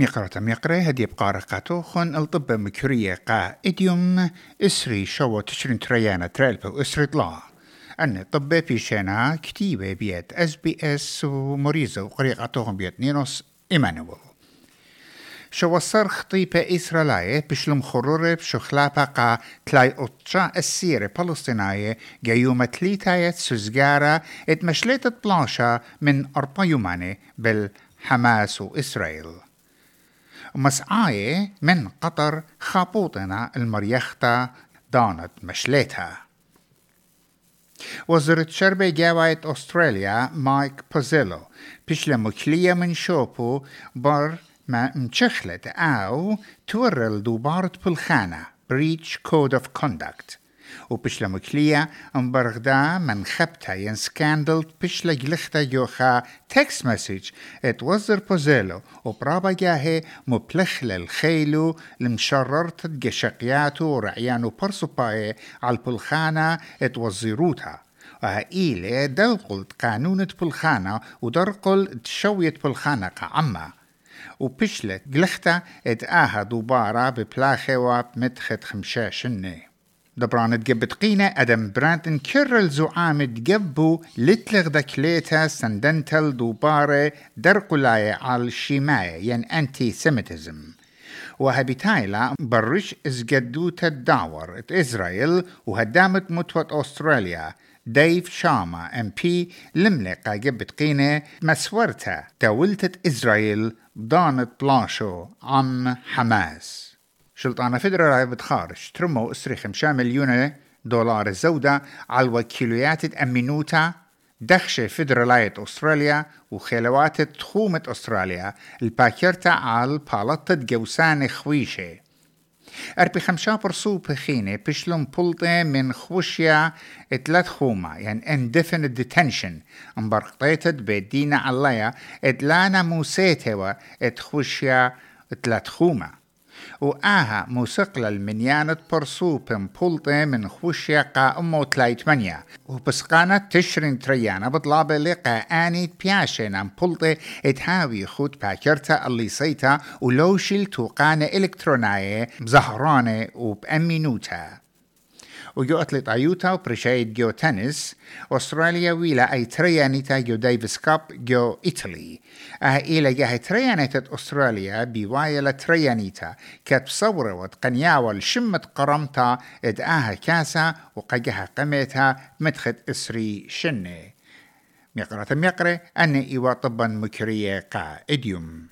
ميقرة ميقرة هدي بقارة خن الطب مكرية قا إديوم إسري شو تشرين تريانا تريلبو إسري طلا. أن طب في شنا كتيبة بيت إس بي إس ومريزة وقريقاتهم بيت نينوس إيمانويل. شو الصرخ طيبة إسرائيلية بشلم خرورة بشو خلابة قا تلاي أطشا السيرة فلسطينية جيومة تليتاية سوزجارة ات مشلتة بلانشا من أربع يوماني بالحماس وإسرائيل. ومسعاية من قطر خابوطنا المريختا دانت مشلتها وزارة شربة جاوية أستراليا مايك بوزيلو بيشلا مكلية من شوبو بر ما مشخلت أو تورل دوبارت بالخانة. Breach code of conduct وبشلا مكلية امبرغدا من خبتا ين سكاندل بشلا جلختا جوخا تكست مسج. ات وزر بوزيلو وبرابا جاهي مبلخل الخيلو لمشررت جشقياتو ورعيانو برسو باي على البلخانة. ات وزيروتها وهايلة دلقلت قانونة بلخانة ودرقل تشوية بلخانة قعمة. وبشلت جلختا ات آها دوبارا ببلاخي وبمدخت خمشاشني دبران تجبت قينة أدم برانتن كرل زعام تجبو لتلغ دكليتا سندنتل دوبارة درقلاية على الشماية ين أنتي سيمتزم وهبتايلا برش ازجدوت الدعور إسرائيل وهدامت متوت أستراليا. ديف شاما ام بي لملقا جبت قينة مسورتا تولتت إسرائيل ضانت بلاشو عم حماس. شلطانة فدرالية بتخارج. ترمو اسري خمسة مليون دولار الزودة على الوكيليات أمينوتا دخشة فدرالية أستراليا وخلوات تخومة أستراليا. الباكرتا على بالطة جوسان خويشة. أربي خمسة برسو بخينة بشلون بلطة من خوشيا إتلات خوما يعني indefinite detention. انبرقطيتت بدينا عليا إتلانا موسيتوا اتخوشيا إتلات خوما وآها موسيقى المنيانة برسوبن بولطة من خوشيا قا أمو تلايت منيا. وبسقانة تشرين تريانا بطلابة لقا آني بياشين ام بولطة اتهاوي خود باكرتا اللي سيتا ولوشل توقانة إلكتروناية بزهرانة وبأمينوتا. وجوت لطايوتا وبرشايد جو تنس أستراليا ويلا أي تريانيتا جو ديفيس كاب جو إيطالي. أه إلى جاه تريانيتا أستراليا بوايلا تريانيتا كات بصورة وتقنياوة شمت قرمتا إد آها كاسا وقجها قميتها مدخت إسري شنة. ميقرة ميقرة أن إيوا طبا مكرية قا إديوم